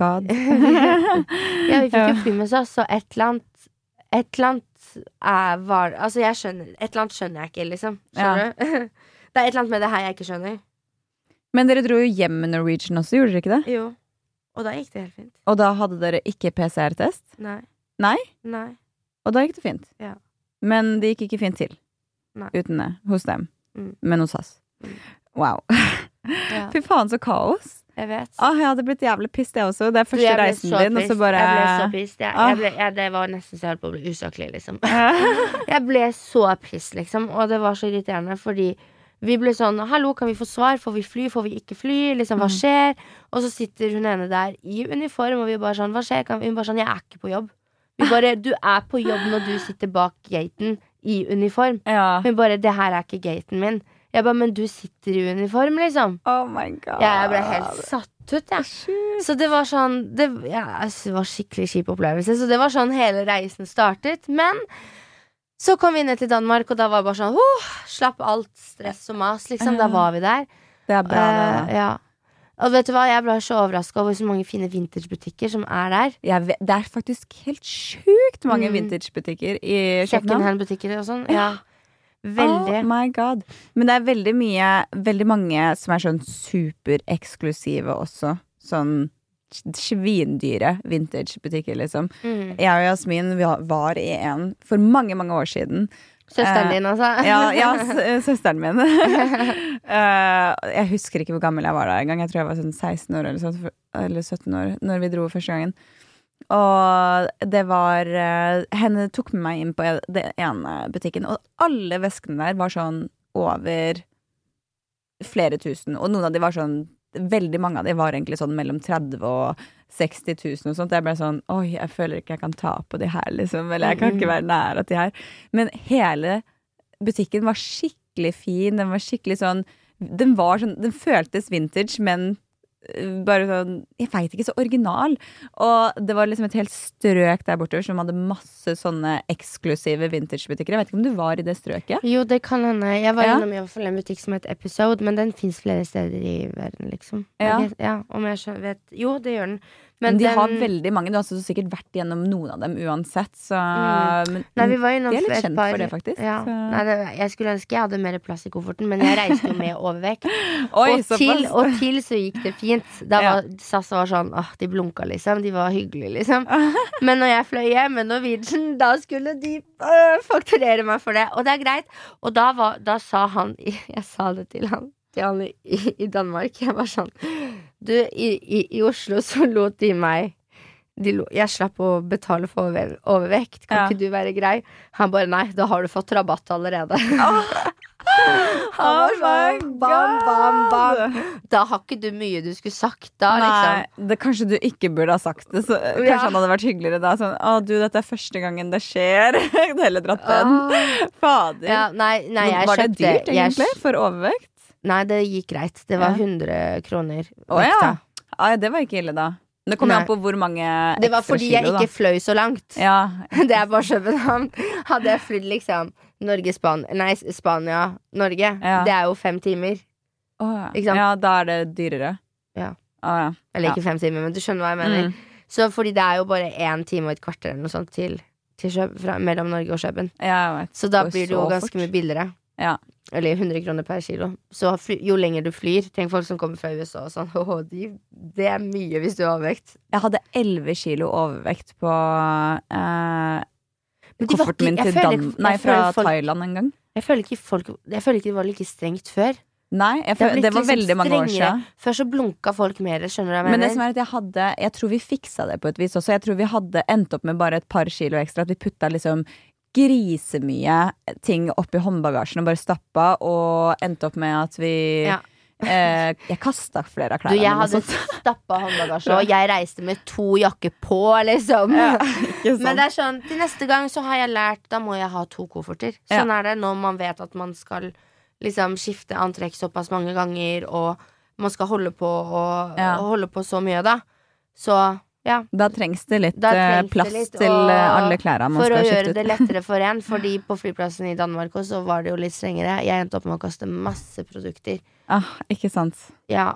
S3: God.
S2: Ja, vi fikk jo fly med SAS, og et eller annet Et eller annet er, var Altså, jeg skjønner Et eller annet skjønner jeg ikke, liksom. Skjønner du? Det er et eller annet med det her jeg ikke skjønner.
S3: Men dere dro jo hjem med Norwegian også, gjorde dere ikke det?
S2: Jo. Og da gikk det helt fint.
S3: Og da hadde dere ikke PCR-test?
S2: Nei.
S3: Nei?
S2: Nei.
S3: Og da gikk det fint?
S2: Ja.
S3: Men det gikk ikke fint til?
S2: Nei.
S3: Uten det? Hos dem?
S2: Mm.
S3: Men hos SAS?
S2: Mm.
S3: Wow.
S2: Ja,
S3: Fy faen, så kaos!
S2: Jeg vet.
S3: Ah, jeg hadde blitt jævlig pissed, jeg også. Det er første reisen
S2: din,
S3: din, og så bare
S2: Jeg ble så pissed. Jeg,
S3: Ah.
S2: jeg ble, jeg, det var nesten så jeg holdt på å bli usaklig, liksom. Jeg ble så pissed, liksom. Og det var så irriterende, fordi vi ble sånn Hallo, kan vi få svar? Får vi fly? Får vi ikke fly? Liksom, hva
S3: Mm.
S2: skjer? Og så sitter hun ene der i uniform, og vi bare sånn Hva skjer? Kan vi, hun bare sånn Jeg er ikke på jobb. Vi bare Du er på jobb når du sitter bak gaten i uniform.
S3: Ja.
S2: Hun bare Det her er ikke gaten min. Jeg bare Men du sitter i uniform, liksom.
S3: Oh my god.
S2: Jeg ble helt satt ut, jeg. Så det var sånn Det, ja, altså, det var skikkelig kjip opplevelse. Så det var sånn hele reisen startet. Men så kom vi ned til Danmark, og da var det bare sånn oh, Slapp alt stress og mas, liksom. Da var vi der.
S3: Det er bra, det.
S2: Eh, ja. Og vet du hva, jeg ble så overraska over så mange fine vintagebutikker som er der.
S3: Vet, det er faktisk helt sjukt mange
S2: Mm.
S3: vintagebutikker i København.
S2: Kjøkkenhandbutikker og sånn. Ja. Veldig.
S3: Oh my god. Men det er veldig mye Veldig mange som er sånn supereksklusive også. Sånn svindyre vintagebutikker, liksom.
S2: Mm.
S3: Jeg og Jasmin vi var i en for mange, mange år siden.
S2: Søsteren
S3: Eh,
S2: din, altså.
S3: Ja, ja søsteren min. Eh, jeg husker ikke hvor gammel jeg var da engang. Jeg tror jeg var sånn 16 år eller 17 år Når vi dro første gangen. Og det var eh, Henne tok med meg inn på den ene butikken, og alle veskene der var sånn over flere tusen. Og noen av de var sånn Veldig mange av de var egentlig sånn mellom 30 og 60 000 og sånt. Jeg ble sånn Oi, jeg føler ikke jeg kan ta på de her, liksom. Eller jeg kan ikke være nær at de her. Men hele butikken var skikkelig fin. Den var skikkelig sånn Den var sånn Den føltes vintage, men bare sånn Jeg veit ikke, så original. Og det var liksom et helt strøk der borte som hadde masse sånne eksklusive vintagebutikker. Jeg vet ikke om du var i det strøket?
S2: Jo, det kan hende. Jeg var
S3: Ja.
S2: innom i hvert fall en butikk som het Episode, men den fins flere steder i verden, liksom.
S3: Ja.
S2: Jeg ja om jeg vet Jo, det gjør den.
S3: Men,
S2: Men,
S3: de
S2: den,
S3: har veldig mange. Du har altså sikkert vært gjennom noen av dem uansett, så
S2: Mm.
S3: men,
S2: Nei, vi var innom
S3: De er litt kjent
S2: par-
S3: for det, faktisk.
S2: Ja. Nei, det, jeg skulle ønske jeg hadde mer plass i kofferten, men jeg reiste jo med overvekt.
S3: Oi,
S2: og, til, og til så gikk det fint. Da
S3: Ja.
S2: var SAS var sånn Åh, de blunka, liksom. De var hyggelige, liksom. Men når jeg fløy hjem med Norwegian, da skulle de øh, fakturere meg for det. Og det er greit. Og da, var, da sa han Jeg sa det til han, til han i, i Danmark. Jeg var sånn Du, i, i, i Oslo så lot de meg de jeg slapp å betale for over, overvekt. Kan
S3: Ja.
S2: ikke du være grei? Han bare nei, da har du fått rabatt allerede. Han
S3: Oh
S2: sånn bam, bam, bam. Da har ikke du mye du skulle sagt da, liksom.
S3: Nei, det, kanskje du ikke burde ha sagt det. Så, kanskje
S2: Ja.
S3: han hadde vært hyggeligere da. Sånn, 'Å, du, dette er første gangen det skjer.' Du heller dratt den.
S2: Oh.
S3: Fader.
S2: Ja, nei, nei,
S3: Var det dyrt, egentlig?
S2: Jeg...
S3: For overvekt?
S2: Nei, det gikk greit. Det var 100 kroner.
S3: Å ja. Ai, det var ikke ille, da. Det kommer an på hvor mange
S2: Det var
S3: ekstra
S2: fordi jeg
S3: kilo, da.
S2: ikke fløy så langt.
S3: Ja,
S2: Det er bare København. Hadde jeg flydd liksom Norge, Span nei, Spania, Norge,
S3: Ja.
S2: det er jo fem timer.
S3: Ja.
S2: Ikke sant?
S3: ja, da er det dyrere.
S2: Ja.
S3: Ja.
S2: Eller ikke fem timer, men du skjønner hva jeg mener.
S3: Mm.
S2: Så fordi det er jo bare én time og et kvarter eller noe sånt til, til Køb- fra, mellom Norge og Køben.
S3: Ja.
S2: Så da blir det jo ganske
S3: fort.
S2: mye billigere.
S3: Ja.
S2: Eller 100 kroner per kilo. Så jo lenger du flyr Tenk folk som kommer fra USA og sånn. Oh, de, det er mye hvis du har overvekt.
S3: Jeg hadde 11 kilo overvekt på eh, kofferten min til
S2: føler-
S3: Dan... Nei, fra
S2: folk-
S3: Thailand en gang.
S2: Jeg føler ikke folk Jeg føler ikke det var like strengt før.
S3: Nei, jeg,
S2: Det
S3: det var
S2: liksom
S3: veldig mange år siden.
S2: Før så blunka folk mer, skjønner du hva jeg
S3: Men det som er at jeg hadde Jeg tror vi fiksa det på et vis også. Jeg tror vi hadde endt opp med bare et par kilo ekstra. At vi putta liksom grisemye ting oppi håndbagasjen og bare stappa, og endte opp med at vi
S2: Ja.
S3: eh, Jeg kasta flere av
S2: Du,
S3: klærne
S2: jeg hadde stappa håndbagasje, og jeg reiste med to jakker på, liksom.
S3: Ja,
S2: Men det er sånn, til neste gang så har jeg lært Da må jeg ha to kofferter.
S3: Ja.
S2: Sånn er det når man vet at man skal liksom skifte antrekk såpass mange ganger, og man skal holde på og,
S3: Ja.
S2: og holde på så mye, da. Så ja.
S3: Da trengs det litt
S2: trengs
S3: plass det
S2: litt,
S3: til eh, alle klærne man
S2: For å gjøre det lettere for en, fordi på flyplassen i Danmark også, så var det jo litt strengere. Jeg endte opp med å kaste masse produkter.
S3: Ah, ikke sant.
S2: Ja.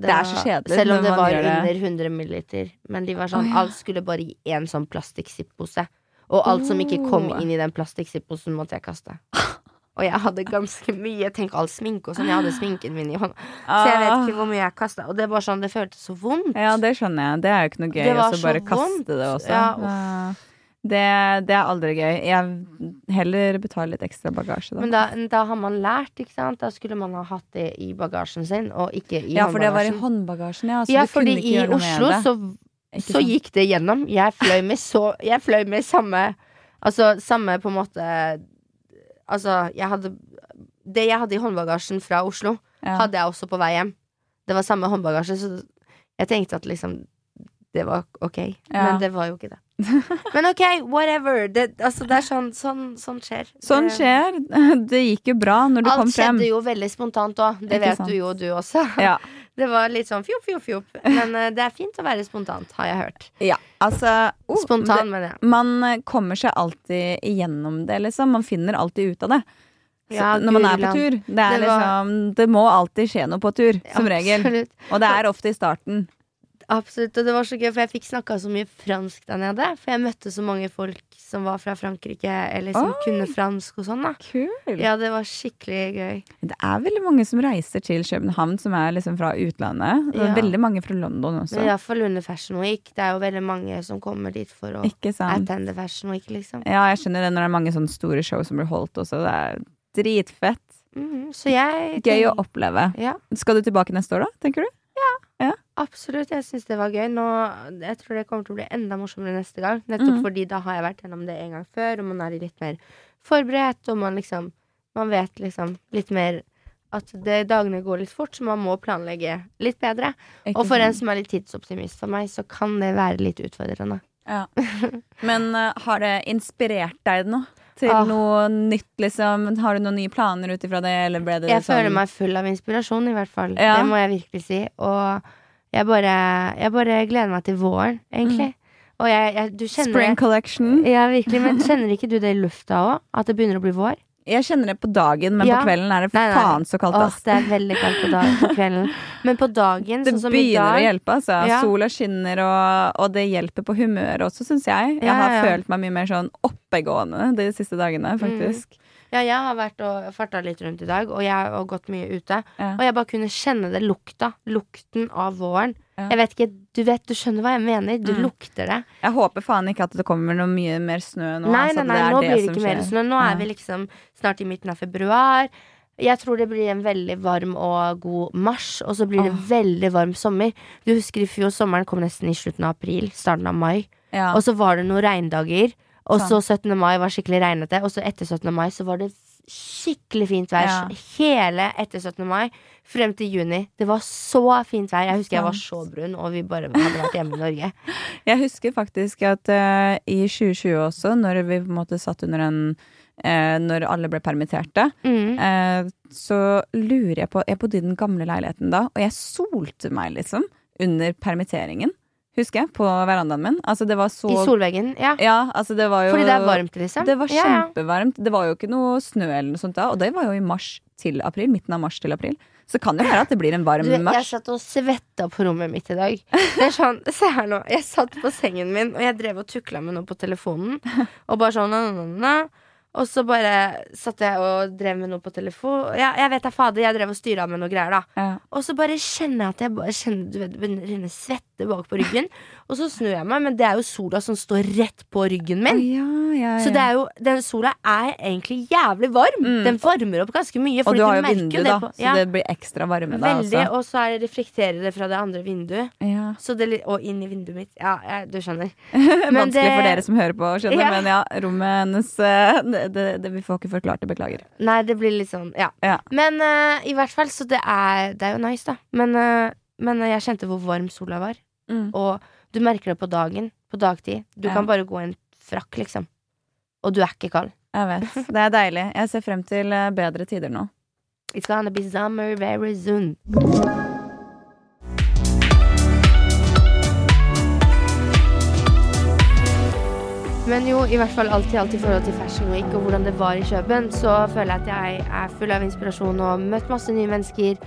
S3: Det er så kjedelig
S2: Selv om det var under 100 milliliter. Men de var sånn,
S3: oh, ja.
S2: alt skulle bare i en sånn plastikk-zipp-pose. Og alt som ikke kom
S3: Oh.
S2: inn i den plastikk-zipp-posen, måtte jeg kaste. Og jeg hadde ganske mye. Tenk all sminke og sånn. Jeg hadde sminken min i hånda. Så jeg vet ikke hvor mye jeg kasta. Og det var sånn, det føltes så vondt.
S3: Ah. Ja, det skjønner jeg. Det er jo ikke noe gøy å
S2: så
S3: bare
S2: vondt.
S3: kaste det også.
S2: Ja.
S3: Eh, det, det er aldri gøy. Jeg heller betaler litt ekstra bagasje, da.
S2: Men da, da har man lært, ikke sant. Da skulle man ha hatt det i bagasjen sin, og ikke i
S3: ja, for det var i
S2: håndbagasjen.
S3: håndbagasjen, ja. Så
S2: Ja,
S3: du kunne ikke
S2: i
S3: gjøre noe
S2: Oslo
S3: med det.
S2: så
S3: Ikke
S2: så
S3: sant?
S2: gikk det gjennom. Jeg fløy med så Jeg fløy med samme Altså samme på en måte Altså, jeg hadde Det jeg hadde i håndbagasjen fra Oslo,
S3: ja.
S2: hadde jeg også på vei hjem. Det var samme håndbagasje, så jeg tenkte at liksom det var ok.
S3: Ja.
S2: Men det var jo ikke det. Men ok, whatever. Det, altså, det er sånn, sånn, sånn skjer.
S3: Sånn
S2: Det-
S3: skjer. Det gikk jo bra når du kom frem.
S2: Alt skjedde jo veldig spontant òg. Det
S3: Ikke
S2: vet
S3: sant.
S2: du jo, du også.
S3: Ja.
S2: Det var litt sånn fjopp, fjopp, fjopp. Men uh, det er fint å være spontant, har jeg hørt.
S3: Ja, altså oh,
S2: Spontan, mener jeg.
S3: Man eh, kommer seg alltid igjennom det, liksom. Man finner alltid ut av det. Så,
S2: Ja,
S3: når man er på tur. Det, er
S2: Det var-
S3: liksom, det må alltid skje noe på tur, som regel.
S2: Absolutt.
S3: Og det er ofte i starten.
S2: Absolutt, og det var så gøy, for jeg fikk snakka så mye fransk der nede. For jeg møtte så mange folk som var fra Frankrike, eller som
S3: Oi.
S2: kunne fransk og sånn. da
S3: Kul.
S2: Ja, det var skikkelig gøy.
S3: Det er veldig mange som reiser til København som er liksom fra utlandet. Det
S2: Ja.
S3: Veldig mange fra London også.
S2: Iallfall under Fashion Week. Det er jo veldig mange som kommer dit for å attende Fashion Week, liksom.
S3: Ja, jeg skjønner det når det er mange sånne store show som blir holdt også. Det er dritfett.
S2: Mm, Så jeg
S3: Gøy å oppleve.
S2: Ja,
S3: Skal du tilbake neste år, da? Tenker du?
S2: Absolutt. Jeg syns det var gøy. Nå, jeg tror det kommer til å bli enda morsommere neste gang. Nettopp
S3: mm.
S2: fordi da har jeg vært gjennom det en gang før, og man er litt mer forberedt, og man liksom Man vet liksom litt mer at det, dagene går litt fort, så man må planlegge litt bedre.
S3: Ikke
S2: Og for en som er litt tidsoptimist for meg, så kan det være litt utfordrende.
S3: Ja. Men uh, har det inspirert deg nå? Til
S2: Ah.
S3: noe nytt, liksom? Har du noen nye planer ut ifra det, eller ble det
S2: Jeg
S3: sånn
S2: føler meg full av inspirasjon, i hvert fall.
S3: Ja.
S2: Det må jeg virkelig si. Og jeg bare, jeg bare gleder meg til våren, egentlig. Og jeg, jeg, du kjenner
S3: Spring collection?
S2: Ja, virkelig. Men kjenner ikke du det i lufta òg? At det begynner å bli vår?
S3: Jeg kjenner det på dagen, men
S2: Ja.
S3: på kvelden er det
S2: Nei, nei.
S3: faen så kaldt,
S2: Åh, det er veldig kaldt på, dag, på kvelden. Men på dagen,
S3: Det
S2: sånn som i dag Det
S3: begynner å hjelpe, altså.
S2: Ja.
S3: Sola skinner, og, og det hjelper på humøret også, syns jeg. Jeg
S2: Ja,
S3: har
S2: ja,
S3: følt meg mye mer sånn oppegående de siste dagene, faktisk.
S2: Ja, jeg har vært og farta litt rundt i dag, og jeg har gått mye ute.
S3: Ja.
S2: Og jeg bare kunne kjenne det lukta. Lukten av våren.
S3: Ja.
S2: Jeg vet ikke, Du vet, du skjønner hva jeg mener. Du
S3: Mm.
S2: lukter det.
S3: Jeg håper faen ikke at det kommer noe mye mer snø nå.
S2: Nei, nei,
S3: nei,
S2: nei,
S3: nå
S2: nå blir det ikke mer snø. Nå er vi liksom snart i midten av februar. Jeg tror det blir en veldig varm og god mars, og så blir det
S3: oh.
S2: veldig varm sommer. Du husker i fjor sommeren kom nesten i slutten av april, starten av mai.
S3: Ja.
S2: Og så var det noen regndager. Og så 17. mai var skikkelig regnete. Og så etter 17. mai så var det skikkelig fint vær.
S3: Ja.
S2: Hele etter 17. mai frem til juni. Det var så fint vær. Jeg husker jeg var så brun, og vi bare hadde vært hjemme i Norge.
S3: Jeg husker faktisk at uh, i 2020 også, når vi på en måte satt under en eh, Når alle ble permitterte,
S2: Mm.
S3: eh, så lurer jeg på Jeg bodde i den gamle leiligheten da, og jeg solte meg liksom under permitteringen. Husker jeg, på verandaen min. Altså, det var så
S2: I solveggen. Ja.
S3: Ja, altså, det var jo
S2: Fordi det er varmt, liksom.
S3: Det var kjempevarmt. Det var jo ikke noe snø eller noe sånt da, og det var jo i mars til april. Midten av mars til april. Så kan det være at det blir en varm
S2: mars. jeg satt og svetta på rommet mitt i dag. Det sånn, Se her nå. Jeg satt på sengen min, og jeg drev og tukla med noe på telefonen. Og bare sånn na, na, na. Og så bare satt jeg og drev med noe på telefon. Ja, jeg vet da fader, jeg drev og styra med noe greier, da.
S3: Ja.
S2: Og så bare kjenner jeg at jeg bare kjenner du vet, det begynner å renne svette bak på ryggen. Og så snur jeg meg, men det er jo sola som står rett på ryggen min.
S3: ja, ja, ja.
S2: Så det er jo, den sola er egentlig jævlig varm.
S3: Mm.
S2: Den varmer opp ganske mye.
S3: og du har jo vindu, da,
S2: på-
S3: så det blir ekstra varme da
S2: Veldig, og så er det reflekterer det fra det andre vinduet.
S3: Ja.
S2: Så det, og inn i vinduet mitt. Ja, du skjønner.
S3: Vanskelig
S2: det-
S3: for dere som hører på, skjønner, men ja, rommet hennes eh, det, Vi får ikke forklart det, beklager.
S2: Nei, det blir litt sånn, ja.
S3: Ja.
S2: Men uh, i hvert fall, så det er, det er jo nice, da. Men, uh, men jeg kjente hvor varm sola var.
S3: Mm.
S2: Og du merker det på dagen. På dagtid. Du
S3: Ja.
S2: kan bare gå i en frakk, liksom. Og du er ikke kald.
S3: Jeg vet. Det er deilig. Jeg ser frem til eh, bedre tider nå.
S2: It's gonna be summer very soon. Men jo, i hvert fall alt i alt i forhold til Fashion Week og hvordan det var i Kjøben, så føler jeg at jeg er full av inspirasjon og møtt masse nye mennesker.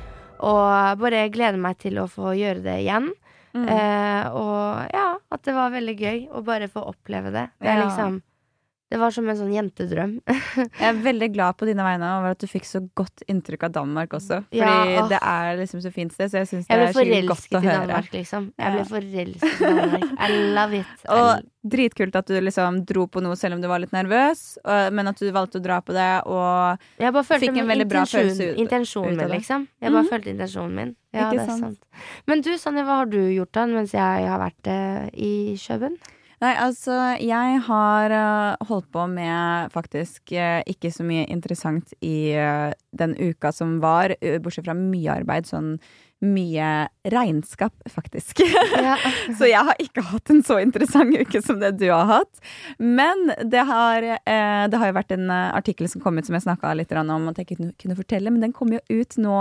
S2: Og bare gleder meg til å få gjøre det igjen.
S3: Mm.
S2: Eh, og ja, at det var veldig gøy å bare få oppleve det. Det, er
S3: Ja.
S2: liksom, det var som en sånn jentedrøm.
S3: Jeg er veldig glad på dine vegne over at du fikk så godt inntrykk av Danmark også. Fordi
S2: Ja,
S3: det er liksom så fint sted, så jeg syns det er skikkelig godt å høre.
S2: Danmark, liksom. Jeg ble forelsket i Danmark. I love it.
S3: Og dritkult at du liksom dro på noe selv om du var litt nervøs, og, men at du valgte å dra på det, og Fikk en veldig bra følelse ut-
S2: intensjonen min, liksom. Jeg bare
S3: Mhm.
S2: følte intensjonen min. Ja,
S3: Ikke
S2: det er
S3: sant?
S2: sant. Men du, Sonja, hva har du gjort da mens jeg har vært eh, i Kjøben?
S3: Nei, altså, jeg har eh, holdt på med faktisk eh, ikke så mye interessant i eh, den uka som var, bortsett fra mye arbeid, sånn mye regnskap, faktisk.
S2: Ja.
S3: så jeg har ikke hatt en så interessant uke som det du har hatt. Men det har, eh, det har jo vært en eh, artikkel som kom ut som jeg snakka litt om at jeg kunne, kunne fortelle, men den kom jo ut nå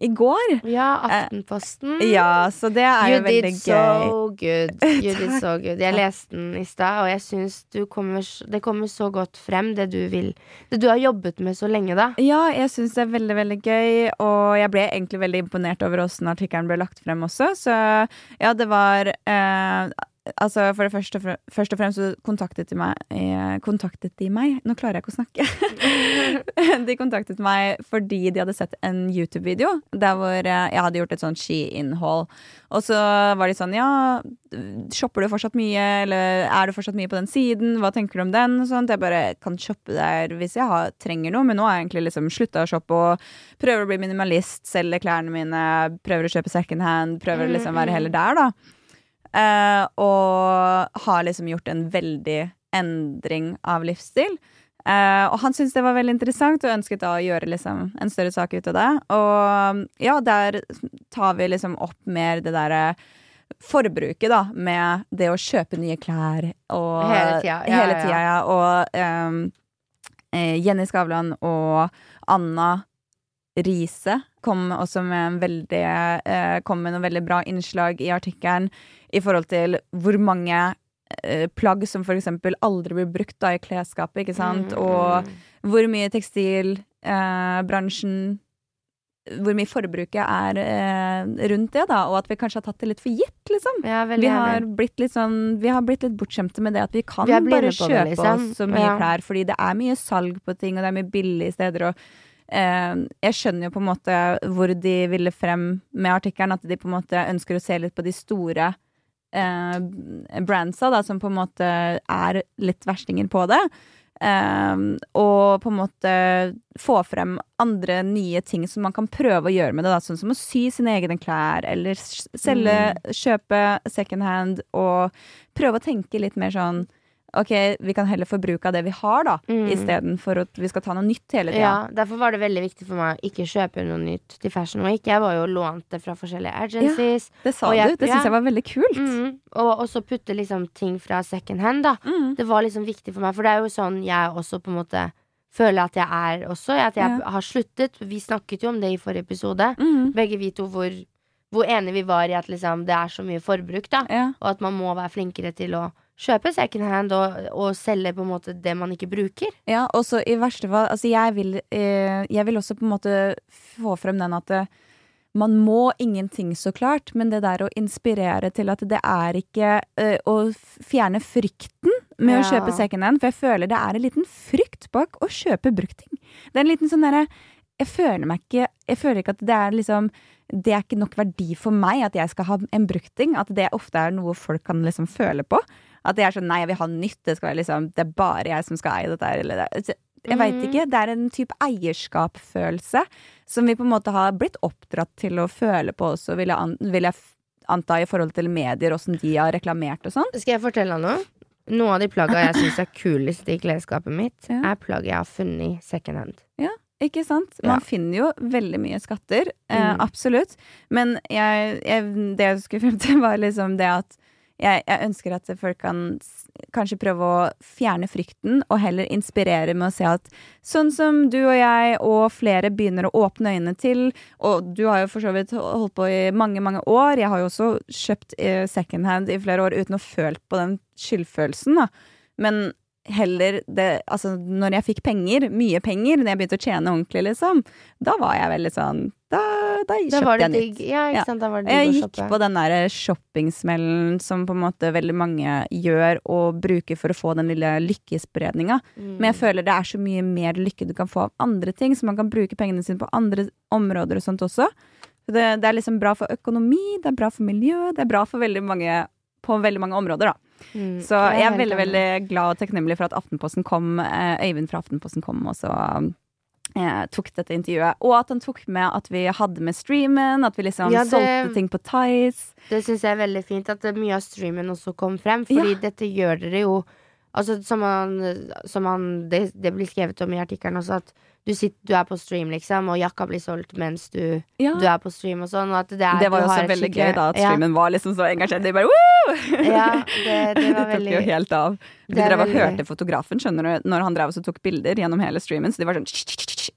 S3: i går.
S2: ja, Aftenposten.
S3: Ja, så det er
S2: You
S3: jo veldig
S2: did
S3: gøy.
S2: so good. You did so good. Jeg leste den i stad, og jeg syns kommer, det kommer så godt frem, det du vil Det du har jobbet med så lenge, da.
S3: Ja, jeg syns det er veldig veldig gøy, og jeg ble egentlig veldig imponert over åssen artikkelen ble lagt frem også. Så ja, det var eh, Altså, for det første, først og fremst så kontaktet de meg eh, Kontaktet de meg? Nå klarer jeg ikke å snakke. de kontaktet meg fordi de hadde sett en YouTube-video der hvor eh, jeg hadde gjort et sånt ski-innhold. Og så var de sånn Ja, shopper du fortsatt mye, eller er du fortsatt mye på den siden? Hva tenker du om den? Og sånt. Jeg bare kan shoppe der hvis jeg har, trenger noe, men nå har jeg egentlig liksom slutta å shoppe og prøver å bli minimalist, selge klærne mine, prøver å kjøpe second hand, prøver å liksom være heller der, da. Eh, og har liksom gjort en veldig endring av livsstil. Eh, og han syntes det var veldig interessant og ønsket da å gjøre liksom en større sak ut av det. Og ja, der tar vi liksom opp mer det derre forbruket, da, med det å kjøpe nye klær og
S2: Hele tida, ja,
S3: hele
S2: ja, ja.
S3: tida, ja. Og eh, Jenny Skavlan og Anna Riise kom også med en veldig eh, Kom med noen veldig bra innslag i artikkelen i forhold til hvor mange eh, plagg som eksempel aldri blir brukt da i klesskapet, ikke sant?
S2: Mm,
S3: Og
S2: mm.
S3: hvor mye tekstilbransjen Hvor mye forbruket er eh, rundt det, da, og at vi kanskje har tatt det litt for gitt, liksom.
S2: Ja,
S3: Vi har blitt litt sånn Vi har blitt litt bortskjemte med det at vi kan
S2: Vi
S3: bare
S2: kjøpe det, liksom.
S3: oss så mye
S2: Ja.
S3: klær, fordi det er mye salg på ting, og det er mye billige steder, og eh, jeg skjønner jo på en måte hvor de ville frem med artikkelen, at de på en måte ønsker å se litt på de store eh, brandsa, da, som på en måte er litt verstinger på det. Eh, og på en måte få frem andre nye ting som man kan prøve å gjøre med det. Da, sånn som å sy sine egne klær, eller selge, mm. kjøpe second hand, og prøve å tenke litt mer sånn Ok, vi kan heller forbruke av det vi har, da,
S2: Mm.
S3: istedenfor at vi skal ta noe nytt hele tida.
S2: Ja, derfor var det veldig viktig for meg å ikke kjøpe noe nytt til Fashion Week. Jeg var jo lånt det fra forskjellige agencies.
S3: Det sa
S2: jeg-
S3: du. Det
S2: ja.
S3: jeg var veldig kult.
S2: Mm, og også putte liksom ting fra second hand, da.
S3: Mm.
S2: Det var liksom viktig for meg, for det er jo sånn jeg også på en måte føler at jeg er også. At jeg
S3: Ja.
S2: har sluttet. Vi snakket jo om det i forrige episode.
S3: Mm.
S2: Begge vi to hvor, hvor enige vi var i at liksom det er så mye forbruk, da.
S3: Ja.
S2: Og at man må være flinkere til å kjøpe second hand og, og selge på en måte det man ikke bruker.
S3: Ja, og så i verste fall Altså, jeg vil, eh, jeg vil også på en måte få frem den at eh, man må ingenting, så klart, men det der å inspirere til at det er ikke eh, Å fjerne frykten med å
S2: kjøpe
S3: kjøpe secondhand, for jeg føler det er en liten frykt bak å kjøpe bruktting. Det er en liten sånn derre jeg føler meg ikke Jeg føler ikke at det er liksom Det er ikke nok verdi for meg at jeg skal ha en brukting. At det ofte er noe folk kan liksom føle på. At det er sånn nei, jeg vil ha nytt. Det skal være liksom Det er bare jeg som skal eie dette her. Eller det. Jeg veit
S2: Mhm.
S3: ikke. Det er en type eierskapsfølelse som vi på en måte har blitt oppdratt til å føle på også, vil jeg, an, vil jeg anta, i forhold til medier, åssen de har reklamert og sånn.
S2: Skal jeg fortelle deg noe? Noen av de plagga jeg syns er kulest i klesskapet mitt,
S3: Ja.
S2: er plagg jeg har funnet second hand.
S3: Ikke sant?
S2: Ja.
S3: Man finner jo veldig mye skatter. Eh,
S2: Mm.
S3: absolutt. Men jeg, jeg, det jeg skulle frem til, var liksom det at jeg, jeg ønsker at folk kan kanskje prøve å fjerne frykten, og heller inspirere med å se at sånn som du og jeg og flere begynner å åpne øynene til, og du har jo for så vidt holdt på i mange, mange år, jeg har jo også kjøpt secondhand second hand i flere år uten å føle på den skyldfølelsen, da. Men heller det Altså, når jeg fikk penger, mye penger, når jeg begynte å tjene ordentlig, liksom, da var jeg veldig sånn Da, da kjøpte
S2: det
S3: jeg nytt.
S2: Ja,
S3: Ja. Jeg gikk på den der shoppingsmellen som på en måte veldig mange gjør og bruker for å få den lille lykkespredninga.
S2: Mm.
S3: Men jeg føler det er så mye mer lykke du kan få av andre ting, så man kan bruke pengene sine på andre områder og sånt også. Så Det, det er liksom bra for økonomi, det er bra for miljø, det er bra for veldig mange på veldig mange områder, da.
S2: Mm.
S3: Så jeg er veldig veldig glad og takknemlig for at Aftenposten kom, eh, Øyvind fra Aftenposten kom og så eh, tok dette intervjuet. Og at han tok med at vi hadde med streamen, at vi liksom
S2: Ja, det-
S3: solgte ting på Tice.
S2: Det syns jeg er veldig fint at mye av streamen også kom frem, fordi dette gjør dere jo Altså, som han, som han det, det blir skrevet om i artikkelen også, at du, sitter, du er på stream, liksom, og jakka blir solgt mens du,
S3: Ja.
S2: du er på stream og sånn. Og det, er,
S3: Det var jo også veldig
S2: skikkelig-
S3: gøy da at
S2: Ja.
S3: streamen var liksom så engasjert. De bare Woo!
S2: Ja, det, det var
S3: tok jo helt av. Vi drev og hørte fotografen skjønner du, når han drev og så tok bilder gjennom hele streamen. Så de var sånn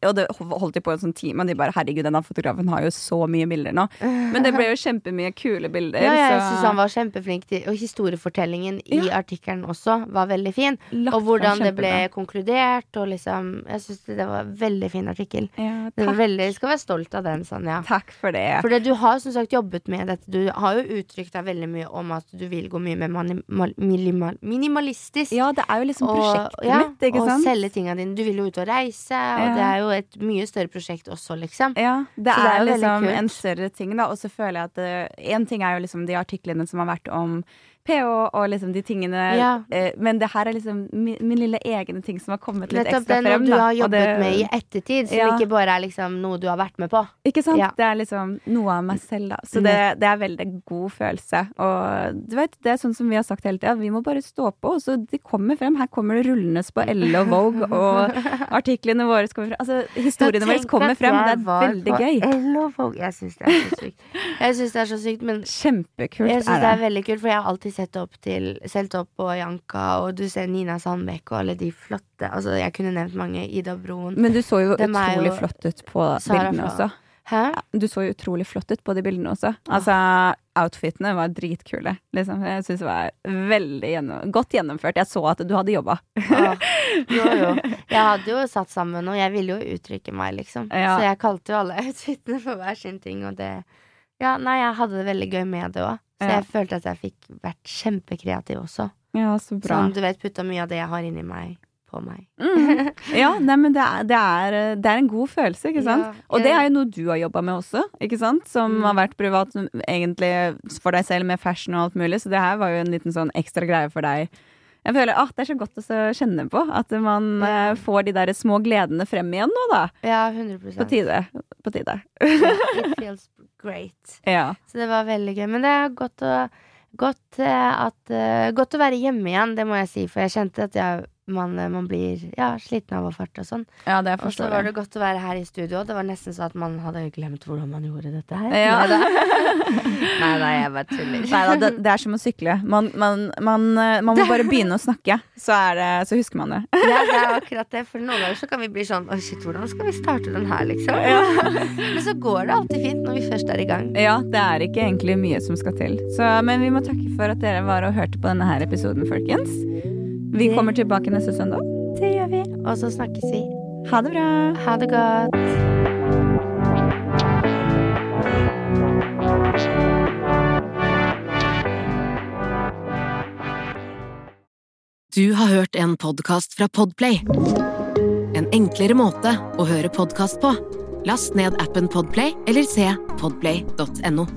S3: Og det holdt de på en sånn time, og de bare herregud, denne fotografen har jo så mye bilder nå. Men det ble jo kjempemye kule bilder.
S2: Ja, jeg
S3: så
S2: syns han var kjempeflink til Og historiefortellingen i
S3: Ja.
S2: artikkelen også var veldig fin.
S3: lagt
S2: Og hvordan det ble konkludert, og liksom Jeg syns det var veldig fin artikkel.
S3: Ja,
S2: veldig, skal være stolt av den, Sanja.
S3: takk for det.
S2: For du har som sagt jobbet med dette. Du har jo uttrykt deg veldig mye om at du vil gå mye mer minimal- minimalistisk.
S3: Ja, det er jo liksom
S2: og,
S3: prosjektet
S2: ja,
S3: mitt, ikke
S2: og
S3: sant?
S2: selge tinga dine. Du vil jo ut og reise, og
S3: Ja.
S2: det er jo et mye større prosjekt også, liksom.
S3: Ja, det
S2: Så det er
S3: er
S2: jo
S3: liksom en større ting, da. Og så føler jeg at én ting er jo liksom de artiklene som har vært om PH og liksom de tingene.
S2: Ja.
S3: Eh, men det her er liksom min, min lille egne ting som har kommet litt
S2: Nettopp
S3: ekstra
S2: det er
S3: noe
S2: du har jobbet
S3: det-
S2: med i ettertid, som
S3: Ja.
S2: ikke bare er liksom noe du har vært med på.
S3: Ikke sant?
S2: Ja.
S3: Det er liksom noe av meg selv, da. Så det, det er veldig god følelse. Og du vet, det er sånn som vi har sagt hele tida, vi må bare stå på. Og så de kommer frem. Her kommer det rullende på Elle og Vogue, og artiklene våre kommer frem. Altså, historiene våre kommer frem, det er veldig gøy.
S2: Elle og Vogue. Jeg syns det er så sykt. Jeg syns det er så sykt, men
S3: Kjempekult
S2: jeg syns det er veldig kult, for jeg har alltid sett opp til Selv opp på Janka, og du ser Nina Sandbeck og alle de flotte Altså, jeg kunne nevnt mange. Ida Broen.
S3: Men du så jo
S2: Dem
S3: utrolig
S2: jo-
S3: flott ut på
S2: Sara
S3: bildene også.
S2: Hæ?
S3: Du så jo utrolig flott ut på de bildene også. Altså, outfitene var dritkule. Liksom. Jeg syns det var veldig gjennom, godt gjennomført. Jeg så at du hadde jobba.
S2: Åh, jo, jo. Jeg hadde jo satt sammen noe. Jeg ville jo uttrykke meg, liksom.
S3: Ja.
S2: Så jeg kalte jo alle outfitene for hver sin ting, og det Ja, nei, jeg hadde det veldig gøy med det òg. Så jeg følte at jeg fikk vært kjempekreativ også.
S3: Ja, så bra.
S2: Sånn, du vet, putta mye av det jeg har inni meg, på meg.
S3: Mm. Ja, nei, men det er, det, er, det er en god følelse, ikke sant?
S2: Ja,
S3: Og det er jo noe du har jobba med også, ikke sant? Som
S2: Mm.
S3: har vært privat egentlig for deg selv med fashion og alt mulig, så det her var jo en liten sånn ekstra greie for deg. Jeg føler at det er så godt å kjenne på, at man
S2: Ja.
S3: eh, får de der små gledene frem igjen nå, da.
S2: Ja, 100%
S3: På tide. På tide.
S2: It feels great.
S3: Ja.
S2: Så det var veldig gøy. Men det er godt å Godt, eh, at, eh, godt å være hjemme igjen, det må jeg si. For jeg kjente at jeg, man, eh, man blir ja, sliten av å farte og sånn.
S3: ja, det
S2: Og så var det godt å være her i studio. Det var nesten sånn at man hadde glemt hvordan man gjorde dette her.
S3: Ja.
S2: Nei da, jeg bare tuller.
S3: Det, det er som å sykle. Man, man, man, eh, man må bare begynne å snakke, så, det, så husker man det.
S2: Ja, det er akkurat det. For noen ganger så kan vi bli sånn Å, shit, hvordan skal vi starte den her, liksom? Men så går det alltid fint når vi først er i gang.
S3: Ja, det er ikke egentlig mye som skal til. Så, men vi må takke for at dere var og hørte på denne her episoden, folkens. Vi kommer tilbake neste søndag.
S2: Det gjør vi. Og så snakkes vi.
S3: Ha det bra!
S2: Ha det godt.
S1: Du har hørt en podkast fra Podplay. En enklere måte å høre podkast på. Last ned appen Podplay eller se podplay.no.